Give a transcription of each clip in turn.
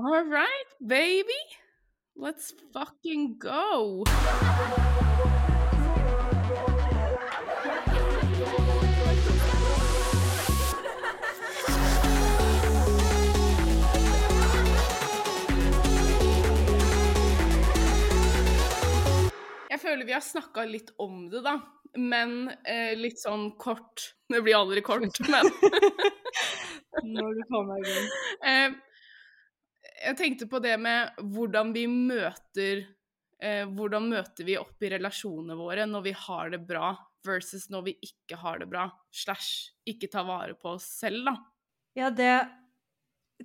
All right, baby. Let's fucking go. Jeg føler vi har snakka litt om det, da. Men eh, litt sånn kort. Det blir aldri kort, men Når du kommer i gang. eh, Jeg tenkte på det med hvordan vi møter eh, Hvordan møter vi opp i relasjonene våre når vi har det bra, versus når vi ikke har det bra, slash ikke tar vare på oss selv, da. Ja, det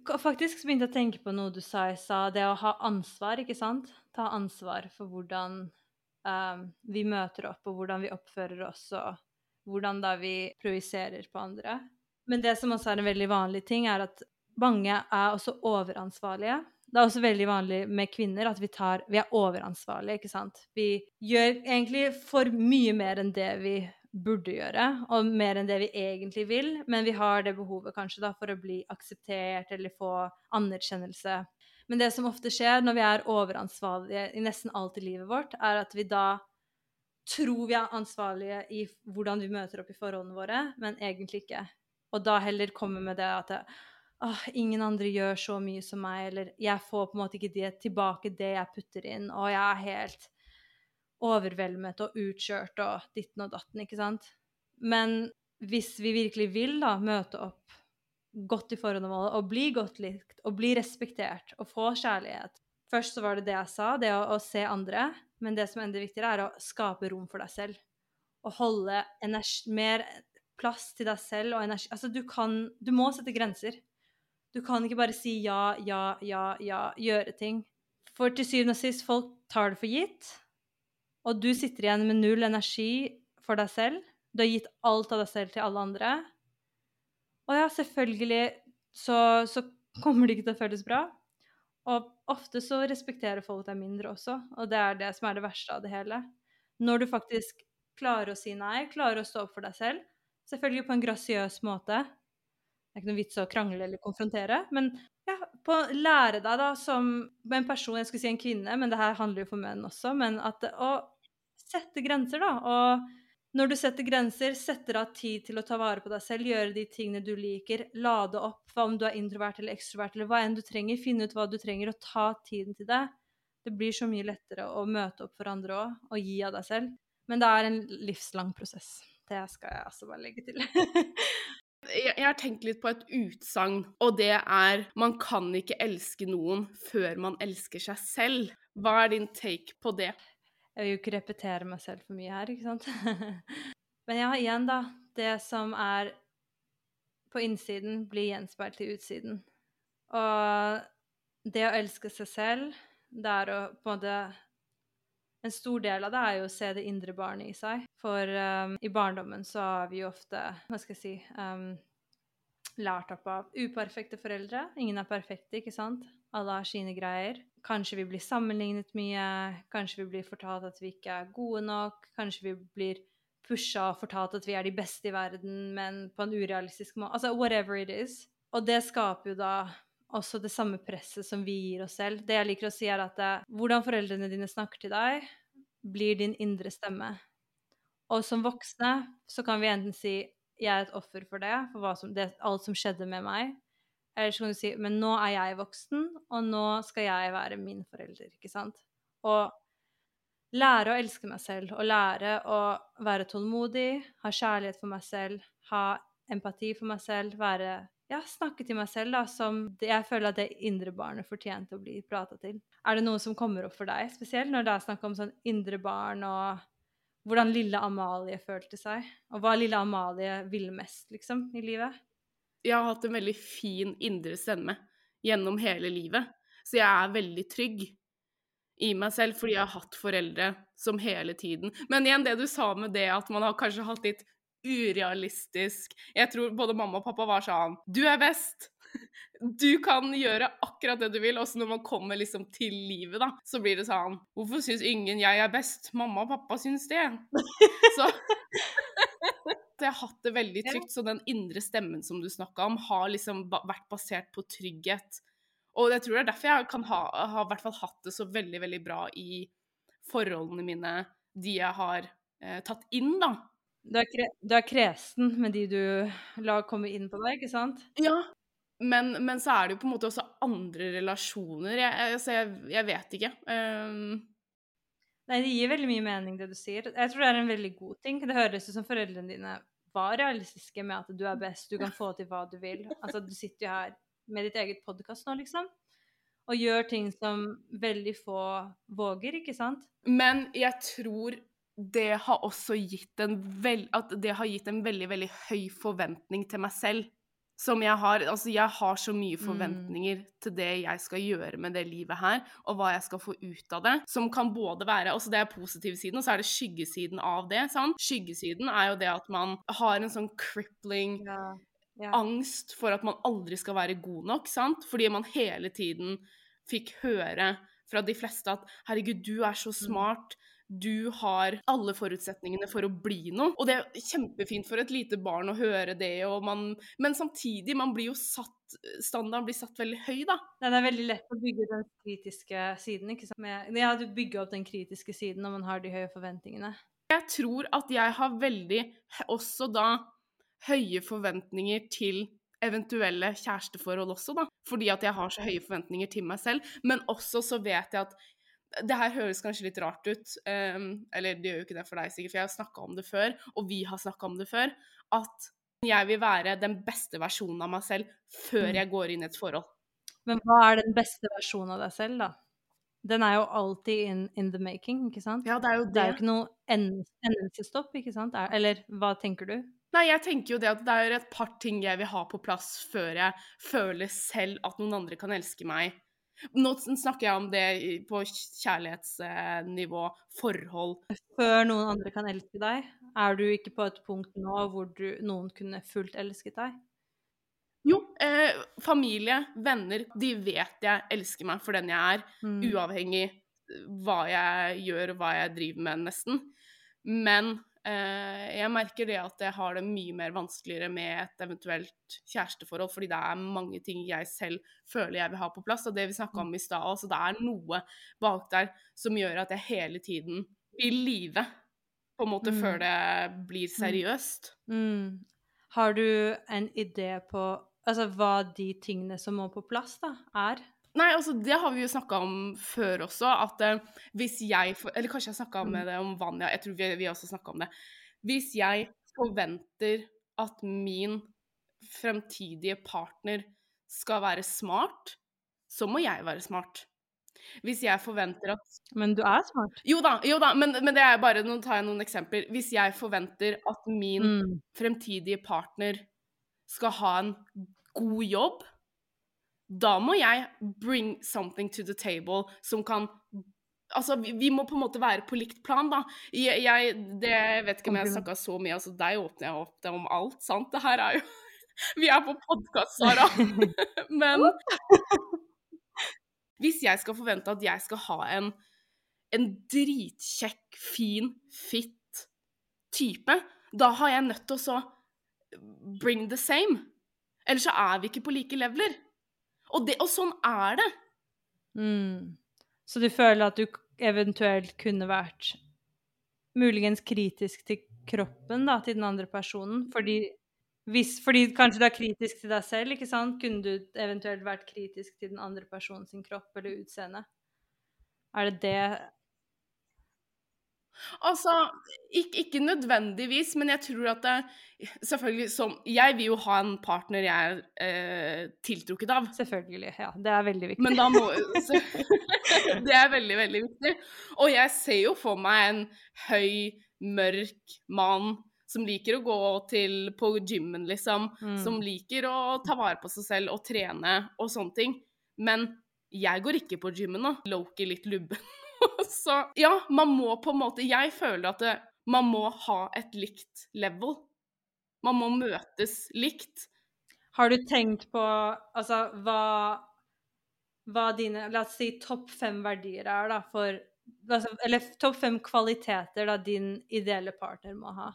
Faktisk begynte jeg å tenke på noe du sa i stad, det å ha ansvar, ikke sant? Ta ansvar for hvordan um, vi møter opp, og hvordan vi oppfører oss, og hvordan da vi projiserer på andre. Men det som også er en veldig vanlig ting, er at mange er også overansvarlige. Det er også veldig vanlig med kvinner at vi, tar, vi er overansvarlige, ikke sant? Vi gjør egentlig for mye mer enn det vi burde gjøre, og mer enn det vi egentlig vil, men vi har det behovet kanskje da for å bli akseptert eller få anerkjennelse. Men det som ofte skjer når vi er overansvarlige i nesten alt i livet vårt, er at vi da tror vi er ansvarlige i hvordan vi møter opp i forholdene våre, men egentlig ikke. Og da heller kommer med det at åh, ingen andre gjør så mye som meg, eller jeg får på en måte ikke det, tilbake det jeg putter inn, og jeg er helt overveldet og utkjørt og ditten og datten, ikke sant? Men hvis vi virkelig vil da møte opp godt i forhånd av alle, og bli godt likt og bli respektert og få kjærlighet Først så var det det jeg sa, det å, å se andre, men det som er enda viktigere, er å skape rom for deg selv. Og holde mer plass til deg selv og energi Altså, du kan Du må sette grenser. Du kan ikke bare si ja, ja, ja, ja, gjøre ting. For til syvende og sist, folk tar det for gitt. Og du sitter igjen med null energi for deg selv. Du har gitt alt av deg selv til alle andre. Og ja, selvfølgelig så, så kommer det ikke til å føles bra. Og ofte så respekterer folk deg mindre også, og det er det som er det verste av det hele. Når du faktisk klarer å si nei, klarer å stå opp for deg selv, selvfølgelig på en grasiøs måte. Det er ikke noe vits å krangle eller konfrontere, men ja, på lære deg da som en person, jeg skulle si en kvinne, men det her handler jo for menn også, men at å sette grenser, da. Og når du setter grenser, setter av tid til å ta vare på deg selv, gjøre de tingene du liker, lade opp hva om du er introvert eller ekstrovert, eller hva enn du trenger, finne ut hva du trenger, og ta tiden til det. Det blir så mye lettere å møte opp for andre òg, og gi av deg selv. Men det er en livslang prosess. Det skal jeg altså bare legge til. Jeg, jeg har tenkt litt på et utsagn, og det er man kan ikke elske noen før man elsker seg selv. Hva er din take på det? Jeg vil jo ikke repetere meg selv for mye her, ikke sant? Men ja, igjen, da. Det som er på innsiden, blir gjenspeilt til utsiden. Og det å elske seg selv, det er å på en måte En stor del av det er jo å se det indre barnet i seg. For um, i barndommen så har vi jo ofte, hva skal jeg si um, Lært opp av uperfekte foreldre. Ingen er perfekte, ikke sant? Alle har sine greier. Kanskje vi blir sammenlignet mye, kanskje vi blir fortalt at vi ikke er gode nok, kanskje vi blir pusha og fortalt at vi er de beste i verden, men på en urealistisk måte. Altså whatever it is. Og det skaper jo da også det samme presset som vi gir oss selv. Det jeg liker å si, er at det, hvordan foreldrene dine snakker til deg, blir din indre stemme. Og som voksne så kan vi enten si jeg er et offer for det, for som, det, alt som skjedde med meg. Eller så kan du si men nå er jeg voksen, og nå skal jeg være min forelder. ikke sant? Og lære å elske meg selv, og lære å være tålmodig, ha kjærlighet for meg selv, ha empati for meg selv, være ja, snakke til meg selv da, som jeg føler at det indre barnet fortjente å bli prata til. Er det noe som kommer opp for deg, spesielt når det er snakk om sånn indre barn, og hvordan lille Amalie følte seg, og hva lille Amalie ville mest, liksom, i livet? Jeg har hatt en veldig fin indre stemme gjennom hele livet, så jeg er veldig trygg i meg selv fordi jeg har hatt foreldre som hele tiden Men igjen, det du sa med det at man har kanskje hatt litt urealistisk Jeg tror både mamma og pappa var sånn Du er best! Du kan gjøre akkurat det du vil. Også når man kommer liksom til livet, da, så blir det sånn Hvorfor syns ingen jeg er best? Mamma og pappa syns det. Så jeg har hatt det veldig trygt. Så den indre stemmen som du snakka om, har liksom vært basert på trygghet. Og jeg tror det er derfor jeg kan ha, har hvert fall hatt det så veldig, veldig bra i forholdene mine, de jeg har eh, tatt inn, da. Du er, kre du er kresen med de du lar komme inn på deg, ikke sant? Ja. Men, men så er det jo på en måte også andre relasjoner. Jeg, jeg, altså jeg, jeg vet ikke. Um, Nei, det gir veldig mye mening, det du sier. Jeg tror det er en veldig god ting. Det høres ut som foreldrene dine var realistiske med at du er best, du kan få til hva du vil. Altså, du sitter jo her med ditt eget podkast nå, liksom, og gjør ting som veldig få våger, ikke sant? Men jeg tror det har også gitt en veld, det har gitt en veldig, veldig høy forventning til meg selv som jeg har Altså, jeg har så mye Mm. forventninger til det jeg skal gjøre med det livet her, og hva jeg skal få ut av det, som kan både være Altså, det er positivsiden, og så er det skyggesiden av det, sant? Skyggesiden er jo det at man har en sånn crippling Ja. ja. angst for at man aldri skal være god nok, sant? Fordi man hele tiden fikk høre fra de fleste at 'herregud, du er så smart', du har alle forutsetningene for å bli noe. Og det er kjempefint for et lite barn å høre det, og man Men samtidig, man blir jo satt Standarden blir satt veldig høy, da. Nei, det er veldig lett å bygge den kritiske siden, ikke sant? Med, ja, du bygger opp den kritiske siden når man har de høye forventningene. Jeg tror at jeg har veldig også da høye forventninger til eventuelle kjæresteforhold også, da. Fordi at jeg har så høye forventninger til meg selv. Men også så vet jeg at det her høres kanskje litt rart ut, um, eller det gjør jo ikke det for deg sikkert, for jeg har snakka om det før, og vi har snakka om det før, at jeg vil være den beste versjonen av meg selv før Mm. jeg går inn i et forhold. Men hva er den beste versjonen av deg selv, da? Den er jo alltid in, in the making, ikke sant? Ja, det er jo Det Det er jo ikke noe en- endelsestopp, ikke sant? Er, eller hva tenker du? Nei, jeg tenker jo det at det er et par ting jeg vil ha på plass før jeg føler selv at noen andre kan elske meg. Nå snakker jeg om det på kjærlighetsnivå, forhold. Før noen andre kan elske deg, er du ikke på et punkt nå hvor du, noen kunne fullt elsket deg? Jo, eh, familie, venner, de vet jeg elsker meg for den jeg er, Mm. uavhengig hva jeg gjør og hva jeg driver med, nesten. Men eh, jeg merker det at jeg har det mye mer vanskeligere med et eventuelt kjæresteforhold, fordi det er mange ting jeg selv føler jeg vil ha på plass, og det vi snakka om i stad også, det er noe bak der som gjør at jeg hele tiden vil live, på en måte, Mm. før det blir seriøst. Mm. Har du en idé på altså, hva de tingene som må på plass, da, er? Nei, altså det har vi jo snakka om før også, at eh, hvis jeg for, Eller kanskje jeg snakka om Mm. det om Vanja, jeg tror vi, vi også snakka om det. Hvis jeg forventer at min fremtidige partner skal være smart, så må jeg være smart. Hvis jeg forventer at Men du er smart. Jo da, jo da, men, men det er bare Nå tar jeg noen eksempler. Hvis jeg forventer at min Mm. fremtidige partner skal ha en god jobb, da må jeg bring something to the table som kan Altså, vi, vi må på en måte være på likt plan, da. Jeg, jeg det, vet ikke om jeg har snakka så mye, altså deg åpner jeg opp det om alt, sant? Det her er jo Vi er på podkast, Sara. Men hvis jeg skal forvente at jeg skal ha en, en dritkjekk, fin, fit type, da har jeg nødt til å så bring the same. Ellers så er vi ikke på like leveler. Og, det, og sånn er det. Mm. Så du føler at du eventuelt kunne vært muligens kritisk til kroppen da, til den andre personen? Fordi, hvis, fordi kanskje du er kritisk til deg selv, ikke sant? Kunne du eventuelt vært kritisk til den andre personen sin kropp eller utseende? Er det det Altså, ikke, ikke nødvendigvis, men jeg tror at det, Selvfølgelig som Jeg vil jo ha en partner jeg er eh, tiltrukket av. Selvfølgelig, ja. Det er veldig viktig. Men da må så, Det er veldig, veldig viktig. Og jeg ser jo for meg en høy, mørk mann som liker å gå til, på gymmen, liksom. Mm. Som liker å ta vare på seg selv og trene og sånne ting. Men jeg går ikke på gymmen nå. Loki litt lubben. Så ja, man må på en måte Jeg føler at det, man må ha et likt level. Man må møtes likt. Har du tenkt på altså, hva, hva dine La oss si topp fem verdier er, da, for altså, Eller topp fem kvaliteter da din ideelle partner må ha.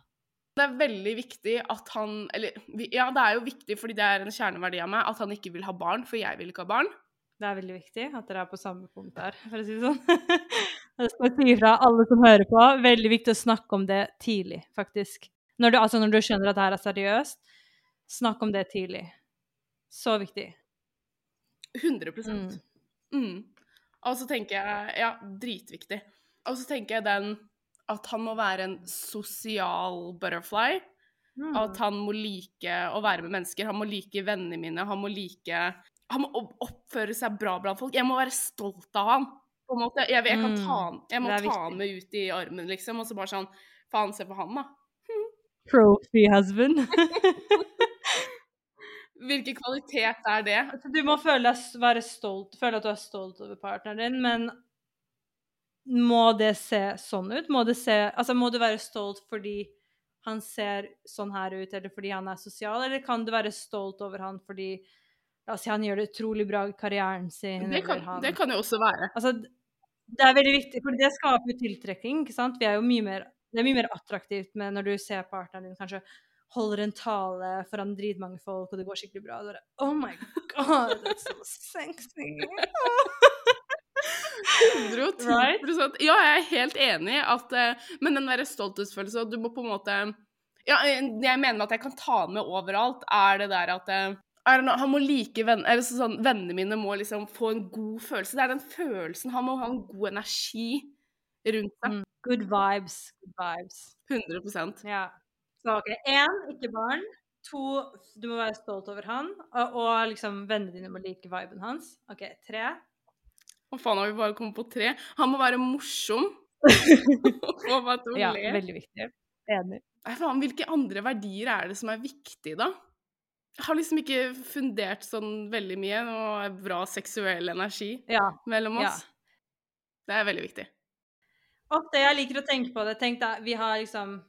Det er veldig viktig at han Eller ja, det er jo viktig fordi det er en kjerneverdi av meg at han ikke vil ha barn, for jeg vil ikke ha barn. Det er veldig viktig at dere er på samme punkt der, for å si det sånn. Jeg skal si fra alle som hører på, veldig viktig å snakke om det tidlig, faktisk. Når du, altså når du skjønner at det her er seriøst, snakk om det tidlig. Så viktig. 100 Mm. mm. Og så tenker jeg Ja, dritviktig. Og så tenker jeg den at han må være en sosial butterfly. Mm. At han må like å være med mennesker. Han må like vennene mine. Han må like Han må oppføre seg bra blant folk. Jeg må være stolt av han. På en måte. Jeg, jeg, kan Mm, ta han, jeg må ta viktig. med ut i armen, liksom. Og så bare sånn Faen, se på han, da. Trophy husband. Hvilken kvalitet er det? Altså, du må føle stolt, føle at du er stolt over partneren din, men må det se sånn ut? Må, det se, altså, må du være stolt fordi han ser sånn her ut, eller fordi han er sosial, eller kan du være stolt over han fordi la oss si, han gjør det utrolig bra i karrieren sin? Det kan, eller han, det kan jo også være. Altså, det er veldig viktig, for det skaper tiltrekking, ikke sant? Vi er jo mye mer, det er mye mer attraktivt med når du ser partneren din kanskje holder en tale foran dritmange folk, og det går skikkelig bra. Og du bare, oh my god, that's so sexy. 110 Right? Ja, jeg er helt enig. At, eh, men den der stolthetsfølelsen Du må på en måte ja, eh, jeg mener at jeg kan ta med overalt, er det der at noe, Han må like venner sånn, Vennene mine må liksom få en god følelse. Det er den følelsen. Han må ha en god energi rundt seg. Mm. Good vibes. Good vibes. 100 Ja. Så ok, én, ikke barn. To, du må være stolt over han. Og, og liksom vennene dine må like viben hans. Ok, tre. Hva faen har vi bare kommet på tre? Han må være morsom. Å Ja, veldig viktig. Enig. Nei, faen, hvilke andre verdier er det som er viktige, da? Har liksom ikke fundert sånn veldig mye. Og bra seksuell energi Ja. mellom Ja. oss. Det er veldig viktig. Ofte jeg liker å tenke på det. Tenk deg, vi har liksom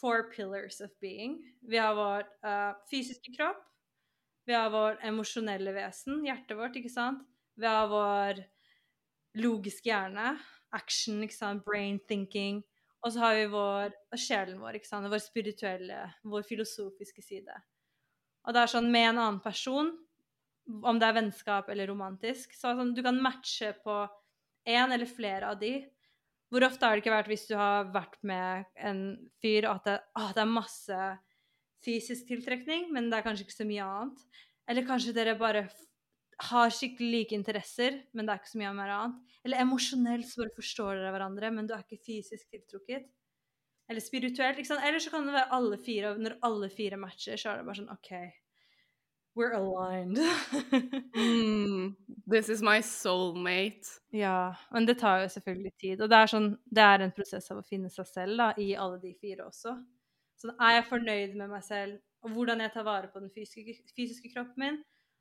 four pillars of being. Vi har vår uh, fysiske kropp. Vi har vår emosjonelle vesen, hjertet vårt, ikke sant? Vi har vår logiske hjerne, action, ikke sant? Brain thinking. Og så har vi vår sjelen vår, ikke sant? Vår spirituelle, vår filosofiske side. Og det er sånn med en annen person, om det er vennskap eller romantisk, så sånn, du kan matche på én eller flere av de. Hvor ofte har det ikke vært hvis du har vært med en fyr og at det, å, det er masse fysisk tiltrekning, men det er kanskje ikke så mye annet? Eller kanskje dere bare har skikkelig like interesser, men det er ikke så mye mer annet? Eller emosjonelt så bare forstår dere hverandre, men du er ikke fysisk tiltrukket? Eller spirituelt, ikke sant? Eller så kan det være alle fire, og når alle fire matcher, så er det bare sånn OK, we're aligned. Mm, this is my soulmate. Ja, men det tar jo selvfølgelig tid. Og det er, sånn, det er en prosess av å finne seg selv da, i alle de fire også. Så er jeg fornøyd med meg selv og hvordan jeg tar vare på den fysiske, fysiske kroppen min?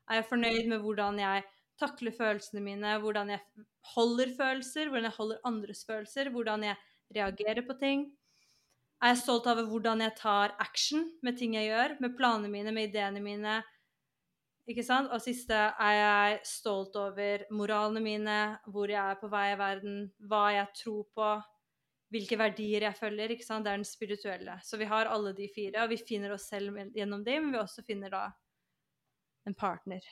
Er jeg fornøyd med hvordan jeg takler følelsene mine, hvordan jeg holder følelser, hvordan jeg holder andres følelser, hvordan jeg reagerer på ting? Er jeg stolt over hvordan jeg tar action med ting jeg gjør, med planene mine, med ideene mine? Ikke sant? Og siste er jeg stolt over moralene mine, hvor jeg er på vei i verden, hva jeg tror på, hvilke verdier jeg følger. ikke sant? Det er den spirituelle. Så vi har alle de fire, og vi finner oss selv gjennom dem, men vi også finner da en partner.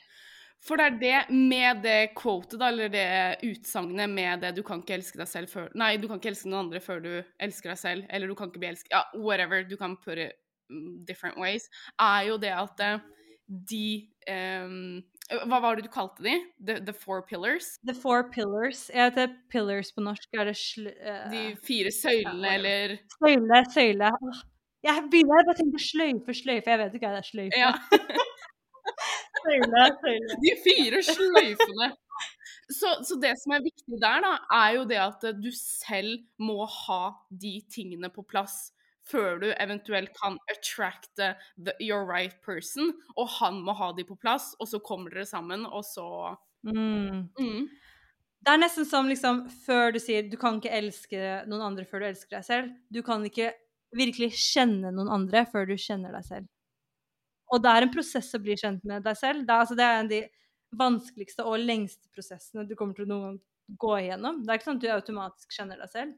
For det er det med det quotet, da, eller det utsagnet med det 'du kan ikke elske deg selv før Nei, du kan ikke elske noen andre før du elsker deg selv, eller du kan ikke bli elsket Ja, whatever, du kan put it mm, different ways. Er jo det at eh, de um, Hva var det du kalte de? The, the four pillars? The four pillars. Jeg vet det pillars på norsk. Er det sl... Uh, De fire søylene, Ja, eller Søyle, søyle. Jeg begynner bare å tenke sløyfe, sløyfe. Jeg vet ikke hva det er sløyfe. Ja. Søyle, søyle. De fire sløyfene. Så, så det som er viktig der, da, er jo det at du selv må ha de tingene på plass før du eventuelt kan attracte the, your right person, og han må ha de på plass, og så kommer dere sammen, og så Mm. mm. Det er nesten som liksom før du sier du kan ikke elske noen andre før du elsker deg selv. Du kan ikke virkelig kjenne noen andre før du kjenner deg selv. Og det er en prosess å bli kjent med deg selv. Det er, altså, det er en av de vanskeligste og lengste prosessene du kommer til å noen gå igjennom. Det er ikke sånn at du automatisk kjenner deg selv.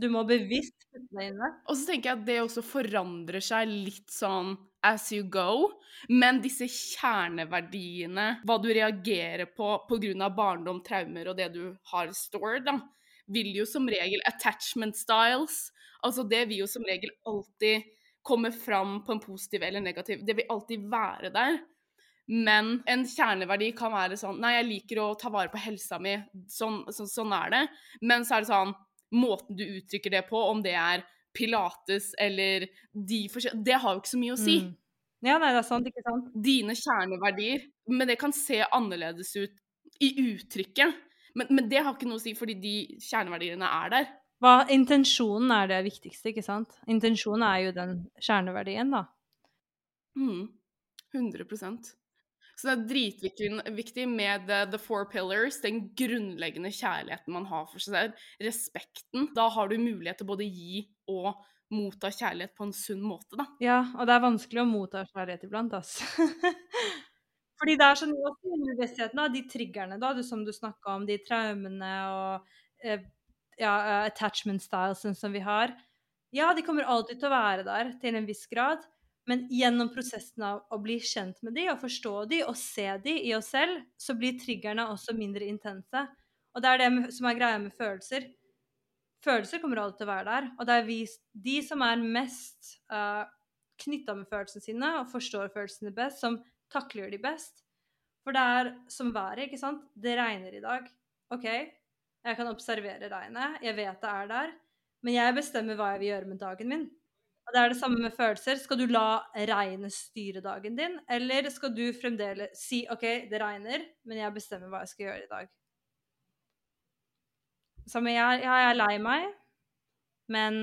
Du må bevisst putte deg inn i. Og så tenker jeg at det også forandrer seg litt sånn as you go. Men disse kjerneverdiene, hva du reagerer på pga. barndom, traumer og det du har stored, da, vil jo som regel attachment styles Altså det vil jo som regel alltid komme fram på en positiv eller negativ Det vil alltid være der. Men en kjerneverdi kan være sånn Nei, jeg liker å ta vare på helsa mi. Sånn, så, sånn er det. Men så er det sånn Måten du uttrykker det på, om det er pilates eller de forskjellige Det har jo ikke så mye å si. Mm. Ja, nei, det er sant, ikke sant? Dine kjerneverdier. Men det kan se annerledes ut i uttrykket. Men, men det har ikke noe å si, fordi de kjerneverdiene er der. Hva, intensjonen er det viktigste, ikke sant? Intensjonen er jo den kjerneverdien, da. Mm. 100 Så det er dritviktig med the, the, four pillars, den grunnleggende kjærligheten man har for seg selv. Respekten. Da har du mulighet til både gi og motta kjærlighet på en sunn måte, da. Ja, og det er vanskelig å motta kjærlighet iblant, ass. Fordi det er sånn også underbevisstheten, de triggerne da, som du snakka om, de traumene og eh, ja, eh, attachment stylesen som vi har. Ja, de kommer alltid til å være der til en viss grad. Men gjennom prosessen av å bli kjent med de og forstå de og se de i oss selv, så blir triggerne også mindre intense. Og det er det som er greia med følelser. Følelser kommer alltid til å være der. Og det er vi, de som er mest uh, eh, knytta med følelsene sine og forstår følelsene best, som takler de best. For det er som været, ikke sant. Det regner i dag. OK, jeg kan observere regnet. Jeg vet det er der. Men jeg bestemmer hva jeg vil gjøre med dagen min. Og det er det samme med følelser. Skal du la regnet styre dagen din, eller skal du fremdeles si OK, det regner, men jeg bestemmer hva jeg skal gjøre i dag? Så jeg, jeg er lei meg, men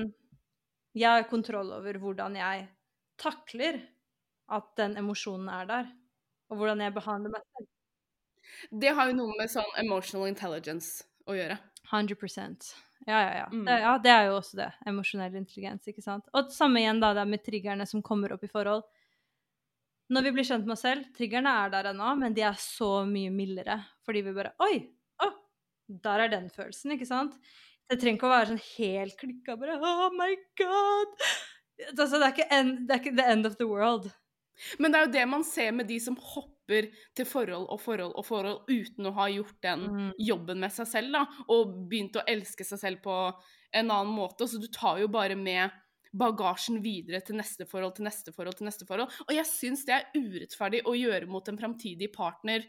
jeg har kontroll over hvordan jeg takler at den emosjonen er der, og hvordan jeg behandler meg selv. Det har jo noe med sånn emotional intelligence å gjøre. 100 ja, ja, ja. Mm. Det, ja, det er jo også det. Emosjonell intelligens, ikke sant. Og det samme igjen da, det med triggerne som kommer opp i forhold. Når vi blir kjent med oss selv, triggerne er der ennå, men de er så mye mildere. Fordi vi bare Oi! Å! Der er den følelsen, ikke sant? Det trenger ikke å være sånn helt klikka bare Oh my god! Altså, det er end, det er ikke the end of the world. Men det er jo det man ser med de som hopper til forhold og forhold og forhold uten å ha gjort den mm. jobben med seg selv, da, og begynt å elske seg selv på en annen måte. Så du tar jo bare med bagasjen videre til neste forhold, til neste forhold, til neste forhold. Og jeg syns det er urettferdig å gjøre mot en framtidig partner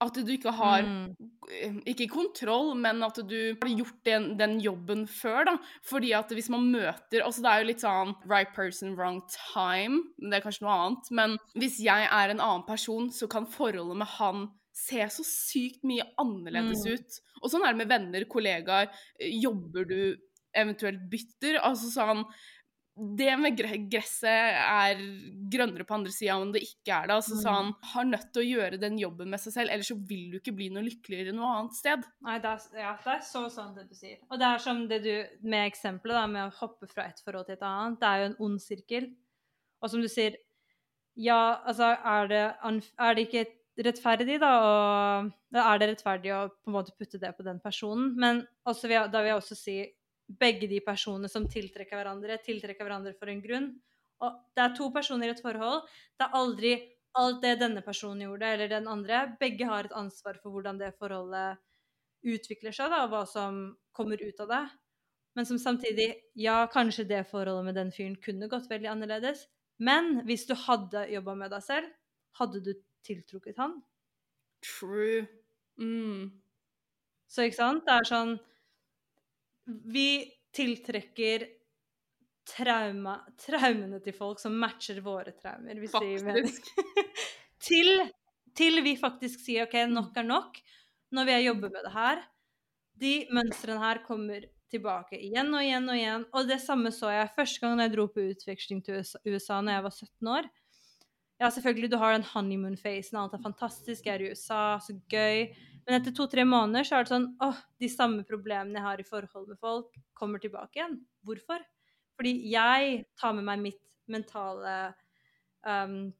at du ikke har mm. Ikke kontroll, men at du har gjort den, den, jobben før, da. Fordi at hvis man møter Altså, det er jo litt sånn right person, wrong time. Det er kanskje noe annet. Men hvis jeg er en annen person, så kan forholdet med han se så sykt mye annerledes mm. ut. Og sånn er det med venner, kollegaer. Jobber du eventuelt bytter? Altså sånn det med gresset er grønnere på andre sida om det ikke er det. Altså, mm. Så han har nødt til å gjøre den jobben med seg selv, ellers så vil du ikke bli noe lykkeligere noe annet sted. Nei, det er, ja, det er så sant det du sier. Og det er som det du med eksempelet da, med å hoppe fra et forhold til et annet. Det er jo en ond sirkel. Og som du sier, ja, altså er det, er det ikke rettferdig, da, og er det rettferdig å på en måte putte det på den personen? Men også, da vil jeg også si begge de personene som tiltrekker hverandre, tiltrekker hverandre for en grunn. Og det er to personer i et forhold. Det er aldri alt det denne personen gjorde, eller den andre. Begge har et ansvar for hvordan det forholdet utvikler seg, da, og hva som kommer ut av det. Men som samtidig Ja, kanskje det forholdet med den fyren kunne gått veldig annerledes. Men hvis du hadde jobba med deg selv, hadde du tiltrukket han? True. Mm. Så ikke sant? Det er sånn vi tiltrekker trauma, traumene til folk som matcher våre traumer, hvis faktisk. til, til vi faktisk sier OK, nok er nok. Når vi har jobbet med det her. De mønstrene her kommer tilbake igjen og igjen og igjen. Og det samme så jeg første gang jeg dro på utveksling til USA, når jeg var 17 år. Ja, selvfølgelig, du har den honeymoon-facen, alt er fantastisk, jeg er i USA, så gøy. Men etter to-tre måneder så er det sånn åh, de samme problemene jeg har i forhold med folk, kommer tilbake igjen. Hvorfor? Fordi jeg tar med meg mitt mentale um,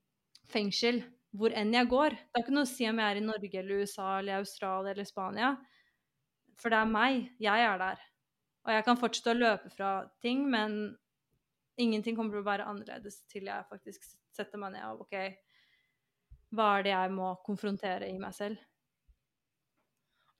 fengsel hvor enn jeg går. Det er ikke noe å si om jeg er i Norge eller USA eller Australia eller Spania. For det er meg. Jeg er der. Og jeg kan fortsette å løpe fra ting, men ingenting kommer til å være annerledes til jeg faktisk setter meg ned og OK, hva er det jeg må konfrontere i meg selv?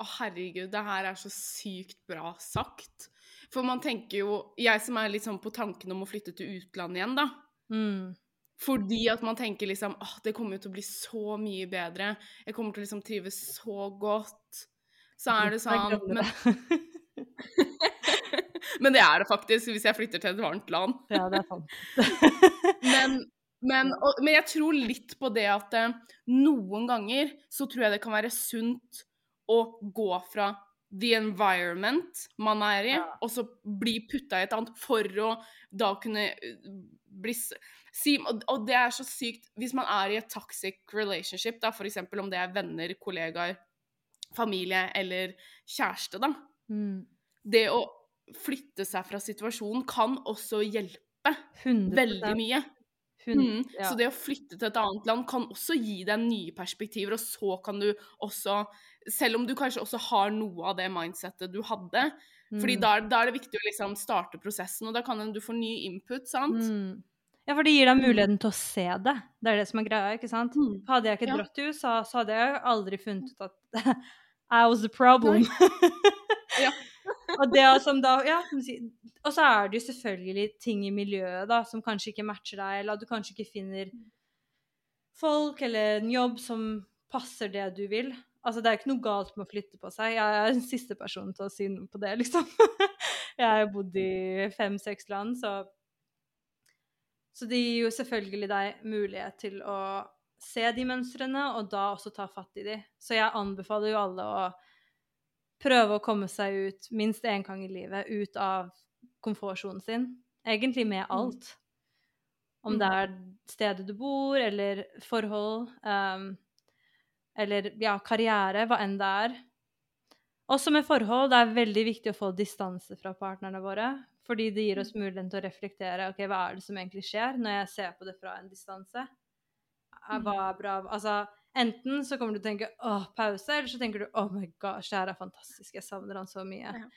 Å, herregud, det her er så sykt bra sagt. For man tenker jo Jeg som er litt sånn på tanken om å flytte til utlandet igjen, da. Mm. Fordi at man tenker liksom åh, det kommer jo til å bli så mye bedre. Jeg kommer til å liksom trives så godt. Så er det sånn men, det. men det er det faktisk, hvis jeg flytter til et varmt land. ja, det er sant. Men, men, og, men jeg tror litt på det at eh, noen ganger så tror jeg det kan være sunt å gå fra the environment man er i, Ja. og så bli putta i et annet for å da kunne eh, bli si, og, og det er så sykt Hvis man er i et toxic relationship, da, f.eks. om det er venner, kollegaer, familie eller kjæreste, da. Mm. Det å flytte seg fra situasjonen kan også hjelpe 100 veldig mye. Hun- Mm. ja. Så det å flytte til et annet land kan også gi deg nye perspektiver, og så kan du også Selv om du kanskje også har noe av det mindsettet du hadde, fordi Mm. da, er- da er det viktig å liksom starte prosessen, og da kan du få ny input, sant? Mm. Ja, for det gir deg muligheten til å se det. Det er det som er greia, ikke sant? Mm. Hadde jeg ikke Ja. dratt til USA, så hadde jeg aldri funnet ut at I was the problem. Ja. og da, ja, og så er det jo selvfølgelig ting i miljøet da, som kanskje ikke matcher deg, eller at du kanskje ikke finner folk eller en jobb som passer det du vil. Altså, det er ikke noe galt med å flytte på seg. Jeg er den siste personen til å si noe på det, liksom. jeg har bodd i fem-seks land, så Så det gir jo selvfølgelig deg mulighet til å se de mønstrene, og da også ta fatt i de. Så jeg anbefaler jo alle å prøve å komme seg ut minst én gang i livet, ut av komfortsonen sin. Egentlig med Mm. alt. Om det er stedet du bor, eller forhold, um, eller ja, karriere, hva enn det er. Også med forhold, det er veldig viktig å få distanse fra partnerne våre. Fordi det gir oss muligheten til å reflektere ok, hva er det som egentlig skjer når jeg ser på det fra en distanse. Hva er bra? Altså, enten så kommer du til å tenke åh, pause, eller så tenker du oh my gosh, det her er fantastisk, jeg savner han så mye. Ja.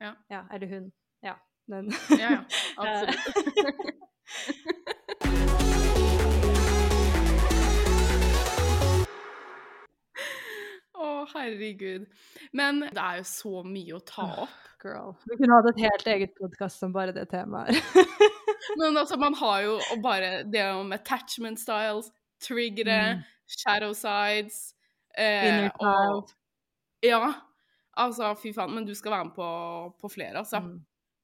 Ja, Ja, eller hun. Ja. Den. ja, ja absolutt. Å, herregud. Men det er jo så mye å ta opp. Girl. Vi kunne hatt et helt eget podkast om bare det temaet. Men altså, man har jo bare det om attachment styles, triggere, Mm. shadow sides eh, og. Ja. Altså, fy faen. Men du skal være med på, på flere, altså. Mm.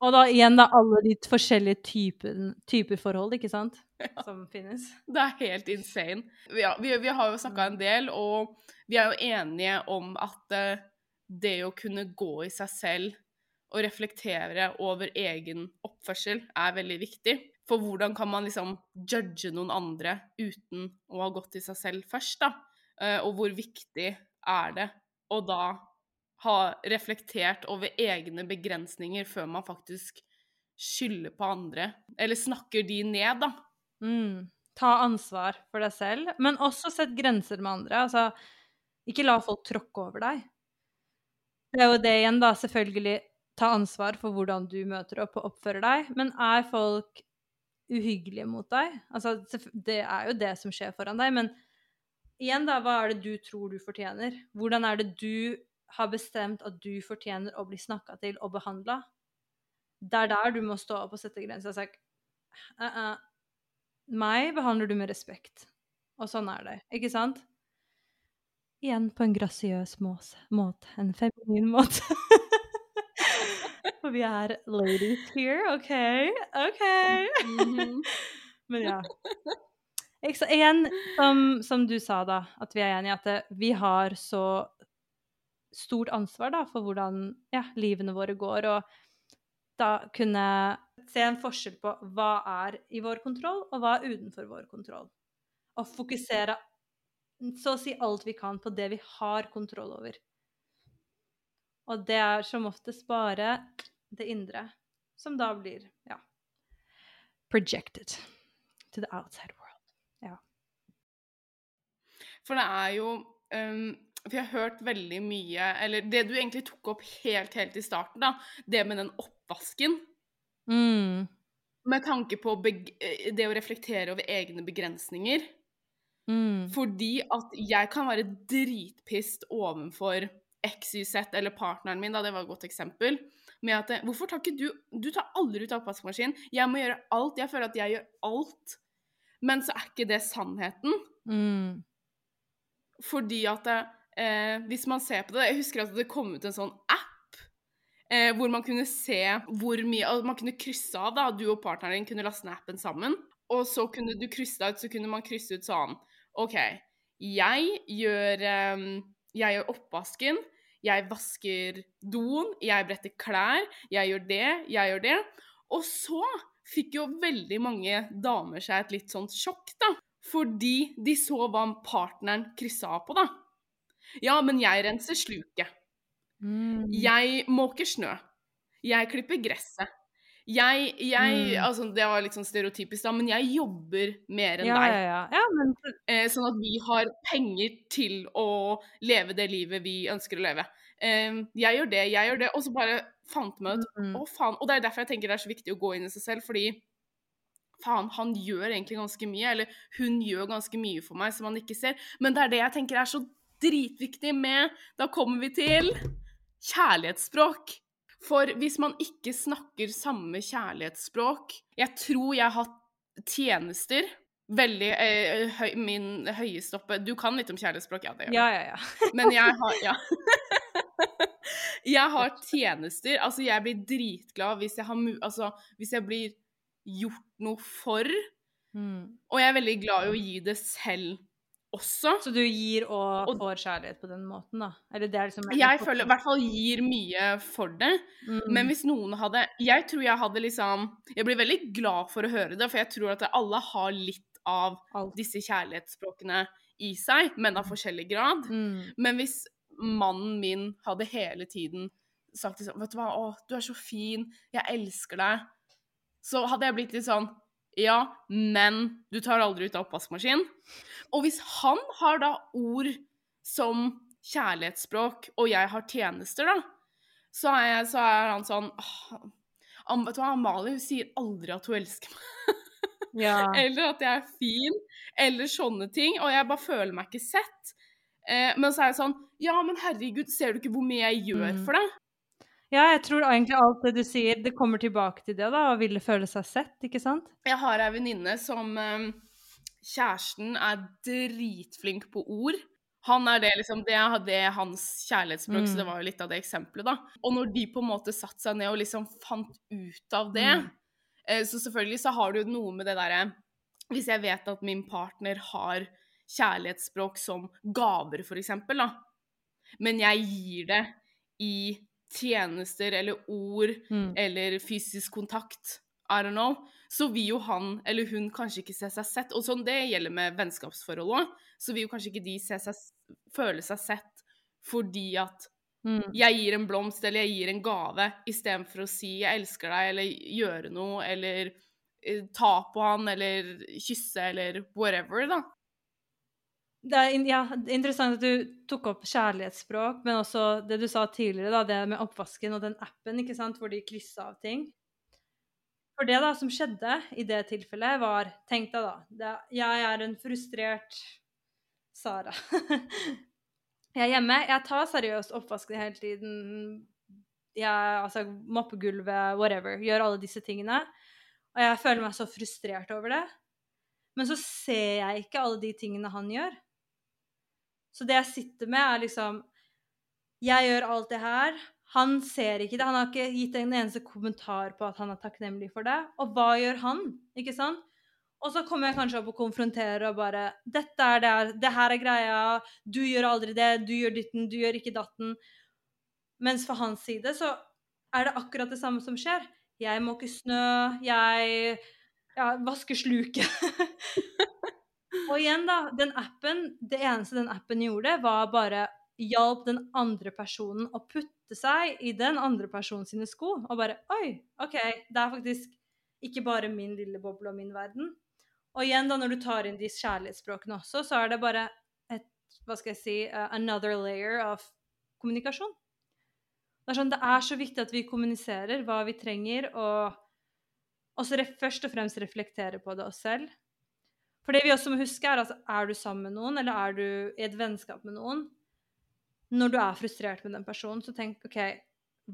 Og da igjen da alle de forskjellige typer, typer forhold, ikke sant, som finnes. Det er helt insane. Ja, vi, vi har jo snakka en del, og vi er jo enige om at eh, det å kunne gå i seg selv og reflektere over egen oppførsel er veldig viktig. For hvordan kan man liksom judge noen andre uten å ha gått i seg selv først, da? Eh, og hvor viktig er det å da ha reflektert over egne begrensninger før man faktisk skylder på andre, eller snakker de ned, da. Mm. Ta ansvar for deg selv, men også sett grenser med andre. Altså, ikke la folk tråkke over deg. Det er jo det igjen, da. Selvfølgelig ta ansvar for hvordan du møter opp og oppfører deg. Men er folk uhyggelige mot deg? Altså, det er jo det som skjer foran deg. Men igjen, da, hva er det du tror du fortjener? Hvordan er det du har bestemt at du fortjener å bli snakka til og behandla? Det er der du må stå opp og sette grenser. og si, «Uh, uh, meg behandler du med respekt. Og sånn er det, ikke sant? Igjen på en grasiøs måte. En feminin måte. For vi er ladies here, OK? OK. Mhm. Men ja. Så, igjen, som, som du sa, da, at vi er enige i at det, vi har så stort ansvar da, for hvordan ja, livene våre går, og da kunne se en forskjell på hva er i vår kontroll, og hva er utenfor vår kontroll. Og fokusere så å si alt vi kan på det vi har kontroll over. Og det er som oftest bare det indre, som da blir, ja Projected to the outside world. For det er jo um, For jeg har hørt veldig mye Eller det du egentlig tok opp helt, helt i starten, da. Det med den oppvasken. Mm. Med tanke på eh, det å reflektere over egne begrensninger. Mm. Fordi at jeg kan være dritpissed ovenfor XYZ eller partneren min, da, det var et godt eksempel. Med at Hvorfor tar ikke du Du tar aldri ut oppvaskmaskinen. Jeg må gjøre alt. Jeg føler at jeg gjør alt. Men så er ikke det sannheten. Mm. Fordi at eh, hvis man ser på det Jeg husker at det kom ut en sånn app eh, hvor man kunne se hvor mye Man kunne krysse av, da. Du og partneren din kunne laste ned appen sammen. Og så kunne du krysse deg ut, så kunne man krysse ut sånn OK, jeg gjør eh, Jeg gjør oppvasken. Jeg vasker doen, jeg bretter klær, jeg gjør det, jeg gjør det. Og så fikk jo veldig mange damer seg et litt sånt sjokk, da. Fordi de så hva partneren kryssa på, da. Ja, men jeg renser sluket. Mm. Jeg måker snø. Jeg klipper gresset. Jeg, jeg Mm. Altså, det var litt sånn stereotypisk, da, men jeg jobber mer enn Ja, deg. ja, ja. ja men Eh, sånn at vi har penger til å leve det livet vi ønsker å leve. Eh, jeg gjør det, jeg gjør det. Og så bare fant meg ut mm. Å, faen. Og det er derfor jeg tenker det er så viktig å gå inn i seg selv, fordi faen, han gjør egentlig ganske mye, eller hun gjør ganske mye for meg som han ikke ser. Men det er det jeg tenker er så dritviktig med Da kommer vi til kjærlighetsspråk. For hvis man ikke snakker samme kjærlighetsspråk Jeg tror jeg har hatt tjenester Veldig eh, høy, Min høyeste oppe Du kan litt om kjærlighetsspråk? Ja, det gjør jeg. Ja, ja, ja. Men jeg har Ja. jeg har tjenester. Altså, jeg blir dritglad hvis jeg har. Altså, hvis jeg blir gjort noe for. Mm. Og jeg er veldig glad i å gi det selv også. Så du gir og, Og- får kjærlighet på den måten, da? Eller det er liksom Jeg føler i hvert fall gir mye for det. mm. Men hvis noen hadde Jeg tror jeg hadde liksom Jeg blir veldig glad for å høre det, for jeg tror at alle har litt av disse kjærlighetsspråkene i seg, men av forskjellig grad. Mm. Men hvis mannen min hadde hele tiden sagt liksom Vet du hva, å, du er så fin, jeg elsker deg. Så hadde jeg blitt litt sånn Ja, men du tar aldri ut av oppvaskmaskinen. Og hvis han har da ord som kjærlighetsspråk, og jeg har tjenester, da, så er, jeg, så er han sånn «Åh, Am- Vet du hva, Amalie hun sier aldri at hun elsker meg. Ja. Eller at jeg er fin, eller sånne ting. Og jeg bare føler meg ikke sett. Eh, men så er jeg sånn Ja, men herregud, ser du ikke hvor mye jeg gjør Mm. for deg? Ja, jeg tror egentlig alt det du sier, det kommer tilbake til det, da, å ville føle seg sett, ikke sant? Jeg har ei venninne som eh, Kjæresten er dritflink på ord. Han er det, liksom, det er det hans kjærlighetsspråk, så Mm. det var jo litt av det eksempelet, da. Og når de på en måte satte seg ned og liksom fant ut av det Mm. eh, Så selvfølgelig så har du noe med det derre Hvis jeg vet at min partner har kjærlighetsspråk som gaver, for eksempel, da. Men jeg gir det i tjenester eller ord Mm. eller fysisk kontakt, I don't know, så vil jo han eller hun kanskje ikke se seg sett. Og sånn det gjelder med vennskapsforhold òg. Så vil jo kanskje ikke de se seg, føle seg sett fordi at Mm. jeg gir en blomst eller jeg gir en gave, istedenfor å si 'jeg elsker deg' eller gjøre noe eller eh, ta på han eller kysse eller whatever, da. Det er ja, er interessant at du tok opp kjærlighetsspråk, men også det du sa tidligere, da, det med oppvasken og den appen, ikke sant, hvor de kryssa av ting. For det da som skjedde i det tilfellet, var Tenk deg da. Det, jeg er en frustrert Sara. jeg er hjemme. Jeg tar seriøst oppvasken hele tiden. Jeg altså, mopper gulvet, whatever. Gjør alle disse tingene. Og jeg føler meg så frustrert over det. Men så ser jeg ikke alle de tingene han gjør. Så det jeg sitter med, er liksom Jeg gjør alt det her. Han ser ikke det. Han har ikke gitt en eneste kommentar på at han er takknemlig for det. Og hva gjør han? Ikke sant? Og så kommer jeg kanskje opp og konfronterer og bare 'Dette er det, her- det her er greia. Du gjør aldri det. Du gjør ditten. Du gjør ikke datten.' Mens for hans side så er det akkurat det samme som skjer. Jeg måker snø. Jeg ja, vasker sluket. Og igjen, da. Den appen, det eneste den appen gjorde, var bare hjalp den andre personen å putte seg i den andre personen sine sko. Og bare Oi, OK, det er faktisk ikke bare min lille boble og min verden. Og igjen, da, når du tar inn de kjærlighetsspråkene også, så er det bare et hva skal jeg si, uh, another layer of kommunikasjon. Det er, sånn, det er så viktig at vi kommuniserer hva vi trenger, og også først og fremst reflektere på det oss selv. For det vi også må huske, er at er du sammen med noen, eller er du i et vennskap med noen Når du er frustrert med den personen, så tenk OK,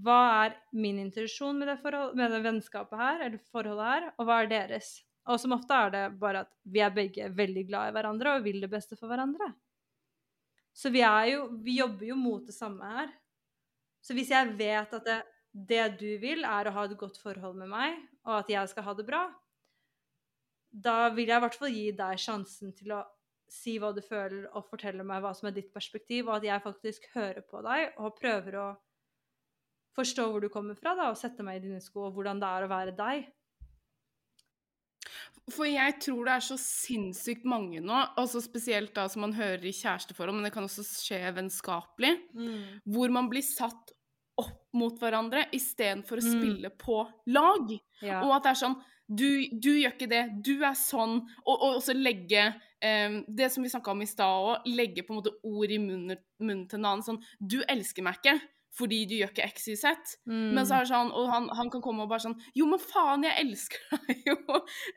hva er min intensjon med det, med det vennskapet her, eller forholdet her, og hva er deres? Og som ofte er det bare at vi er begge veldig glad i hverandre og vil det beste for hverandre. Så vi, jo, vi jobber jo mot det samme her. Så hvis jeg vet at det, det, du vil, er å ha et godt forhold med meg, og at jeg skal ha det bra, da vil jeg i hvert fall gi deg sjansen til å si hva du føler, og fortelle meg hva som er ditt perspektiv, og at jeg faktisk hører på deg og prøver å forstå hvor du kommer fra, da, og sette meg i dine sko, og hvordan det er å være deg. For jeg tror det er så sinnssykt mange nå, altså spesielt da som man hører i kjæresteforhold, men det kan også skje vennskapelig, mm. hvor man blir satt opp mot hverandre istedenfor å mm. spille på lag. Ja. Og at det er sånn du, du, gjør ikke det, du er sånn. Og, og også legge um, det som vi snakka om i stad òg, legge på en måte ord i munnen, munnen til en annen sånn Du elsker meg ikke fordi du gjør ikke XYZ. Mm. Men så er det sånn, og han, han, kan komme og bare sånn Jo, men faen, jeg elsker deg jo!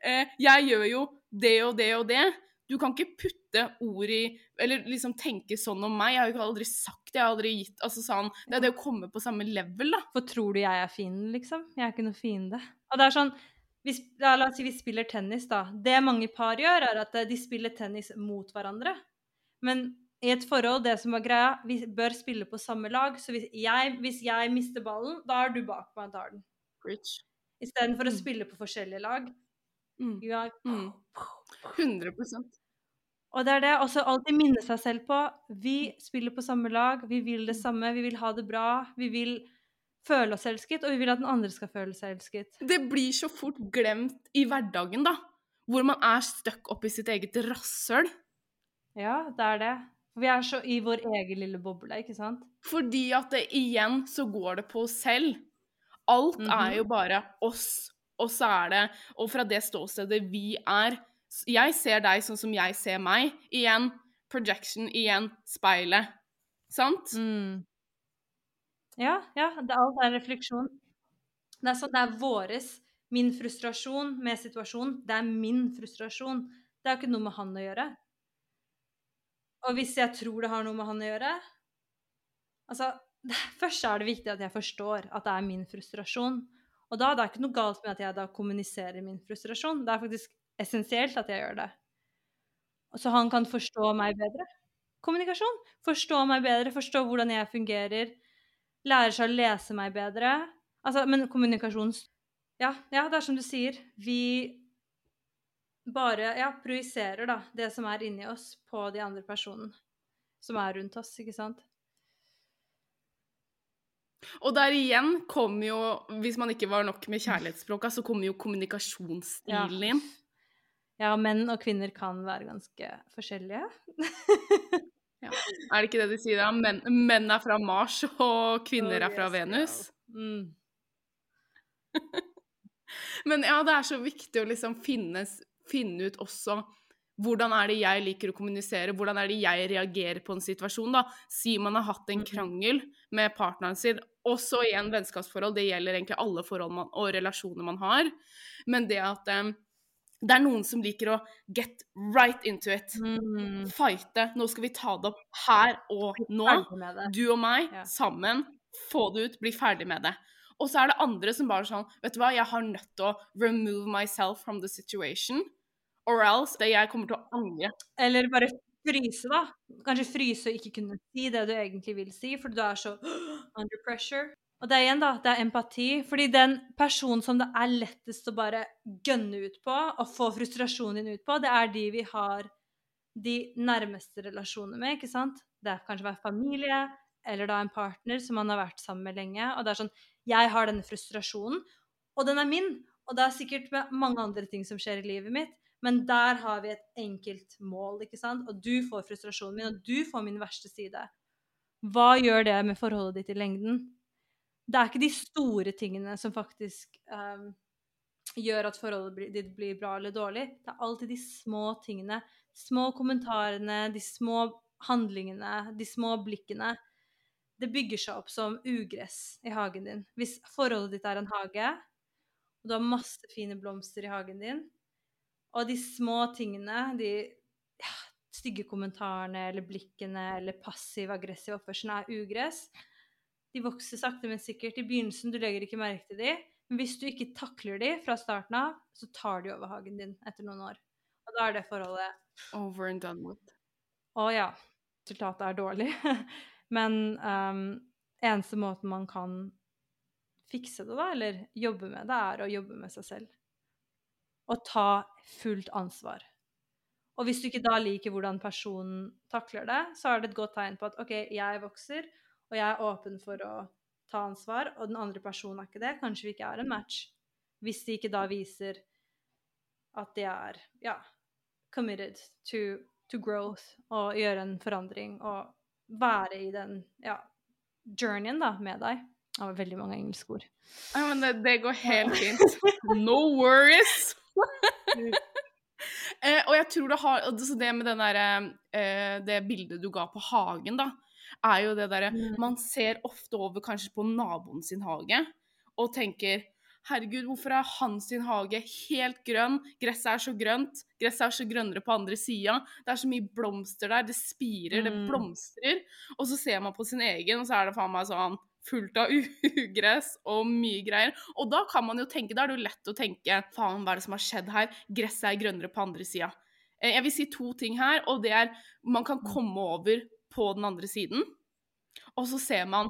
Uh, jeg gjør jo det og det og det. Du kan ikke putte ord i Eller liksom tenke sånn om meg. Jeg har jo aldri sagt det. Jeg har aldri gitt altså sånn, Det er det å komme på samme level, da. For tror du jeg er fienden, liksom? Jeg er ikke noe fiende. Og det er sånn vi, La oss si vi spiller tennis, da. Det mange par gjør, er at de spiller tennis mot hverandre. Men i et forhold, det som var greia, vi bør spille på samme lag. Så hvis jeg, hvis jeg mister ballen, da er du bak meg og tar den. Istedenfor mm. å spille på forskjellige lag. Mm. Ja. mm. 100 Og det er det. Også alltid minne seg selv på vi spiller på samme lag, vi vil det mm. samme, vi vil ha det bra. Vi vil føle oss elsket, og vi vil at den andre skal føle seg elsket. Det blir så fort glemt i hverdagen, da. Hvor man er stuck oppi sitt eget rasshøl. Ja, det er det. Vi er så i vår egen lille boble, ikke sant? Fordi at det, igjen så går det på oss selv. Alt mm -hmm. er jo bare oss, og så er det Og fra det ståstedet vi er Jeg ser deg sånn som jeg ser meg. Igjen projection, igjen speilet. Sant? Mm. Ja, ja. Det, alt er refleksjon. Det er sånn, det er våres Min frustrasjon med situasjonen, det er min frustrasjon. Det har ikke noe med han å gjøre. Og hvis jeg tror det har noe med han å gjøre Altså, først er det viktig at jeg forstår at det er min frustrasjon. Og da det er det ikke noe galt med at jeg da kommuniserer min frustrasjon. Det er faktisk essensielt at jeg gjør det. Så han kan forstå meg bedre. Kommunikasjon. Forstå meg bedre, forstå hvordan jeg fungerer. Lærer seg å lese meg bedre. Altså, men kommunikasjons... Ja, ja, det er som du sier. Vi bare ja, projiserer da, det som er inni oss, på de andre personene som er rundt oss, ikke sant? Og der igjen kommer jo, hvis man ikke var nok med kjærlighetsspråka, så kommer jo kommunikasjonsstilen inn. Ja. ja, menn og kvinner kan være ganske forskjellige. ja. Er det ikke det de sier, da? Men, menn er fra Mars, og kvinner er fra Venus? Mm. Men ja, det er så viktig å liksom finnes finne ut også hvordan er det jeg liker å kommunisere, hvordan er det jeg reagerer på en situasjon, da. Si man har hatt en krangel med partneren sin, også i en vennskapsforhold, det gjelder egentlig alle forhold man, og relasjoner man har, men det at det er noen som liker å get right into it. Mm. Fighte. Nå skal vi ta det opp her og nå. Du og meg, ja. sammen. Få det ut, bli ferdig med det. Og så er det andre som bare sånn Vet du hva, jeg har nødt til å remove myself from the situation. Or else det jeg kommer til å angre. Eller bare fryse, da. Kanskje fryse og ikke kunne si det du egentlig vil si, for du er så under pressure. Og det er igjen, da, det er empati. Fordi den personen som det er lettest å bare gønne ut på, og få frustrasjonen din ut på, det er de vi har de nærmeste relasjonene med, ikke sant? Det er kanskje være familie, eller da en partner som man har vært sammen med lenge. Og det er sånn jeg har denne frustrasjonen, og den er min. Og det er sikkert med mange andre ting som skjer i livet mitt, men der har vi et enkelt mål, ikke sant? Og du får frustrasjonen min, og du får min verste side. Hva gjør det med forholdet ditt i lengden? Det er ikke de store tingene som faktisk um, gjør at forholdet ditt blir bra eller dårlig. Det er alltid de små tingene. Små kommentarene, de små handlingene, de små blikkene, det bygger seg opp som ugress i hagen din. Hvis forholdet ditt er en hage, og du har masse fine blomster i hagen din, og de små tingene, de ja, stygge kommentarene eller blikkene eller passiv-aggressiv oppførsel er ugress, de vokser sakte, men sikkert. I begynnelsen du legger ikke merke til de, men hvis du ikke takler de fra starten av, så tar de over hagen din etter noen år. Og da er det forholdet Over and done with. Å ja, resultatet er dårlig. men um, eneste måten man kan fikse det, da, eller jobbe med det, er å jobbe med seg selv. Og ta fullt ansvar. Og hvis du ikke da liker hvordan personen takler det, så er det et godt tegn på at OK, jeg vokser, og jeg er åpen for å ta ansvar, og den andre personen er ikke det. Kanskje vi ikke er en match. Hvis de ikke da viser at de er ja, committed to, to growth og gjøre en forandring og være i den ja, journeyen da, med deg. Det var veldig mange engelske ord. Ja, men det, det går helt fint. No worries! eh, og jeg tror det har altså Det med den der, eh, det bildet du ga på hagen, da, er jo det derre Mm. Man ser ofte over kanskje på naboen sin hage og tenker Herregud, hvorfor er hans sin hage helt grønn? Gresset er så grønt. Gresset er så grønnere på andre sida. Det er så mye blomster der. Det spirer, det Mm. blomstrer. Og så ser man på sin egen, og så er det faen meg sånn fullt av ugress og mye greier. Og da kan man jo tenke, da er det jo lett å tenke faen, hva er det som har skjedd her? Gresset er grønnere på andre sida. Eh, Jeg vil si to ting her, og det er man kan komme over på den andre siden, og så ser man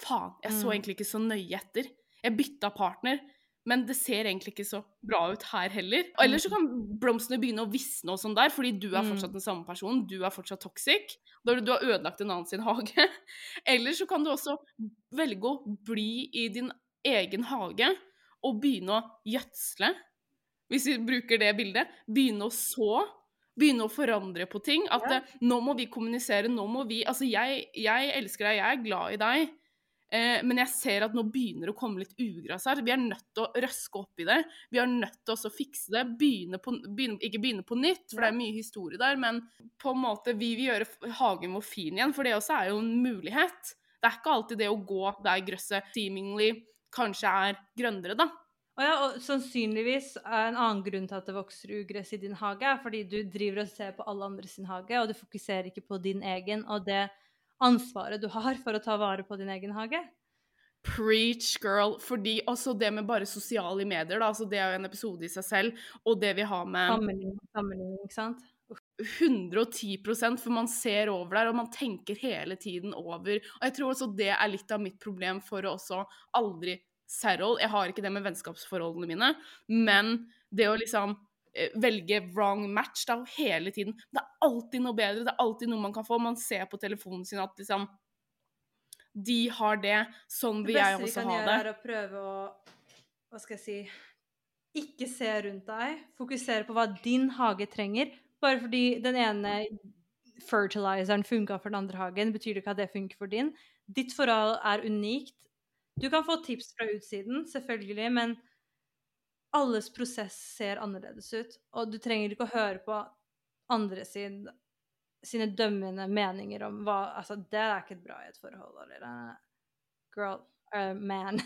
faen, jeg så Mm. egentlig ikke så nøye etter. Jeg bytta partner. Men det ser egentlig ikke så bra ut her heller. Og ellers så kan blomstene begynne å visne og sånn der, fordi du er Mm. fortsatt den samme personen. Du er fortsatt toxic. Du har ødelagt en annen sin hage. Eller så kan du også velge å bli i din egen hage og begynne å gjødsle. Hvis vi bruker det bildet. Begynne å så. Begynne å forandre på ting. At Ja. eh, nå må vi kommunisere, nå må vi Altså, jeg, jeg elsker deg, jeg er glad i deg. Eh, men jeg ser at nå begynner det å komme litt ugress her. Vi er nødt til å røske opp i det. Vi er nødt til å fikse det. Begynne på, begynne, ikke begynne på nytt, for det er mye historie der, men på en måte vi vil gjøre hagen vår fin igjen, for det også er jo en mulighet. Det er ikke alltid det å gå der grøsset seemingly kanskje er grønnere, da. Og ja, og sannsynligvis er en annen grunn til at det vokser ugress i din hage, er fordi du driver og ser på alle andre sin hage, og du fokuserer ikke på din egen og det ansvaret du har for å ta vare på din egen hage. Preach, girl. Fordi også det med bare sosiale medier, da, altså det er jo en episode i seg selv, og det vi har med Sammenligning, sammenligning, ikke sant? 110% for man ser over der, og man tenker hele tiden over. Og jeg tror også det er litt av mitt problem for å også aldri settle. Jeg har ikke det med vennskapsforholdene mine, men det å liksom eh, velge wrong match da, hele tiden Det er alltid noe bedre, det er alltid noe man kan få. Man ser på telefonen sin at liksom De har det, sånn vil jeg også ha det Det beste vi kan gjøre, er å prøve å Hva skal jeg si Ikke se rundt deg. Fokusere på hva din hage trenger. Bare fordi den ene fertilizeren funka for den andre hagen, betyr det ikke at det funker for din. Ditt forhold er unikt. Du kan få tips fra utsiden, selvfølgelig, men alles prosess ser annerledes ut. Og du trenger ikke å høre på andre sin, sine dømmende meninger om hva Altså, det er ikke bra i et forhold, eller eh, Girl. Uh, man.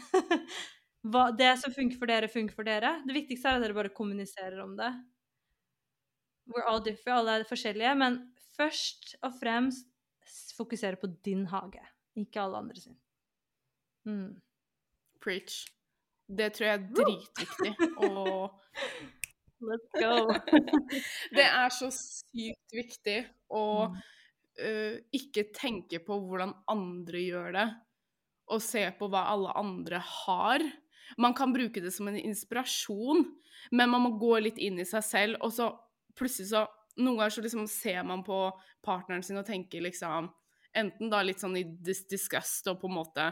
hva, det som funker for dere, funker for dere. Det viktigste er at dere bare kommuniserer om det. We're all different, alle er forskjellige, men først og fremst fokusere på din hage, ikke alle andre sin. Mm. Preach. Det tror jeg er dritviktig. Og Let's go. det er så sykt viktig å øh, ikke tenke på hvordan andre gjør det, og se på hva alle andre har. Man kan bruke det som en inspirasjon, men man må gå litt inn i seg selv, og så plutselig så Noen ganger så liksom ser man på partneren sin og tenker liksom Enten da litt sånn i dis disgust og på en måte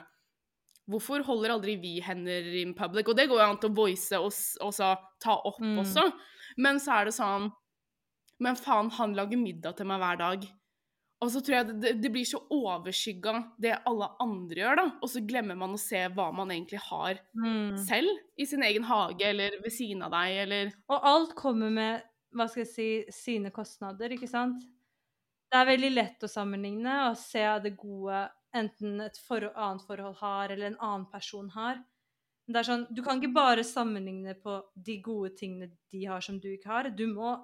Hvorfor holder aldri vi hender in public? Og det går jo an til å voice og, og så ta opp Mm. også. Men så er det sånn Men faen, han lager middag til meg hver dag. Og så tror jeg det, det, blir så overskygga det alle andre gjør, da. Og så glemmer man å se hva man egentlig har Mm. selv i sin egen hage eller ved siden av deg, eller Og alt kommer med hva skal jeg si, sine kostnader, ikke sant? Det er veldig lett å sammenligne og se det gode enten et for annet forhold har, eller en annen person har. Men det er sånn, Du kan ikke bare sammenligne på de gode tingene de har som du ikke har. Du må,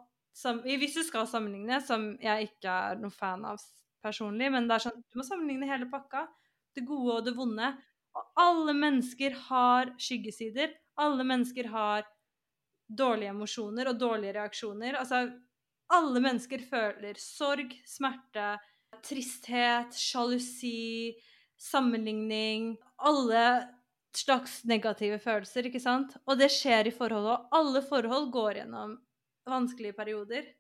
Hvis du skal sammenligne, som jeg ikke er noen fan av personlig, men det er sånn, du må sammenligne hele pakka. Det gode og det vonde. Og alle mennesker har skyggesider. Alle mennesker har dårlige emosjoner og dårlige reaksjoner. Altså, alle mennesker føler sorg, smerte, tristhet, sjalusi, sammenligning Alle slags negative følelser, ikke sant? Og det skjer i forholdet, og alle forhold går gjennom vanskelige perioder.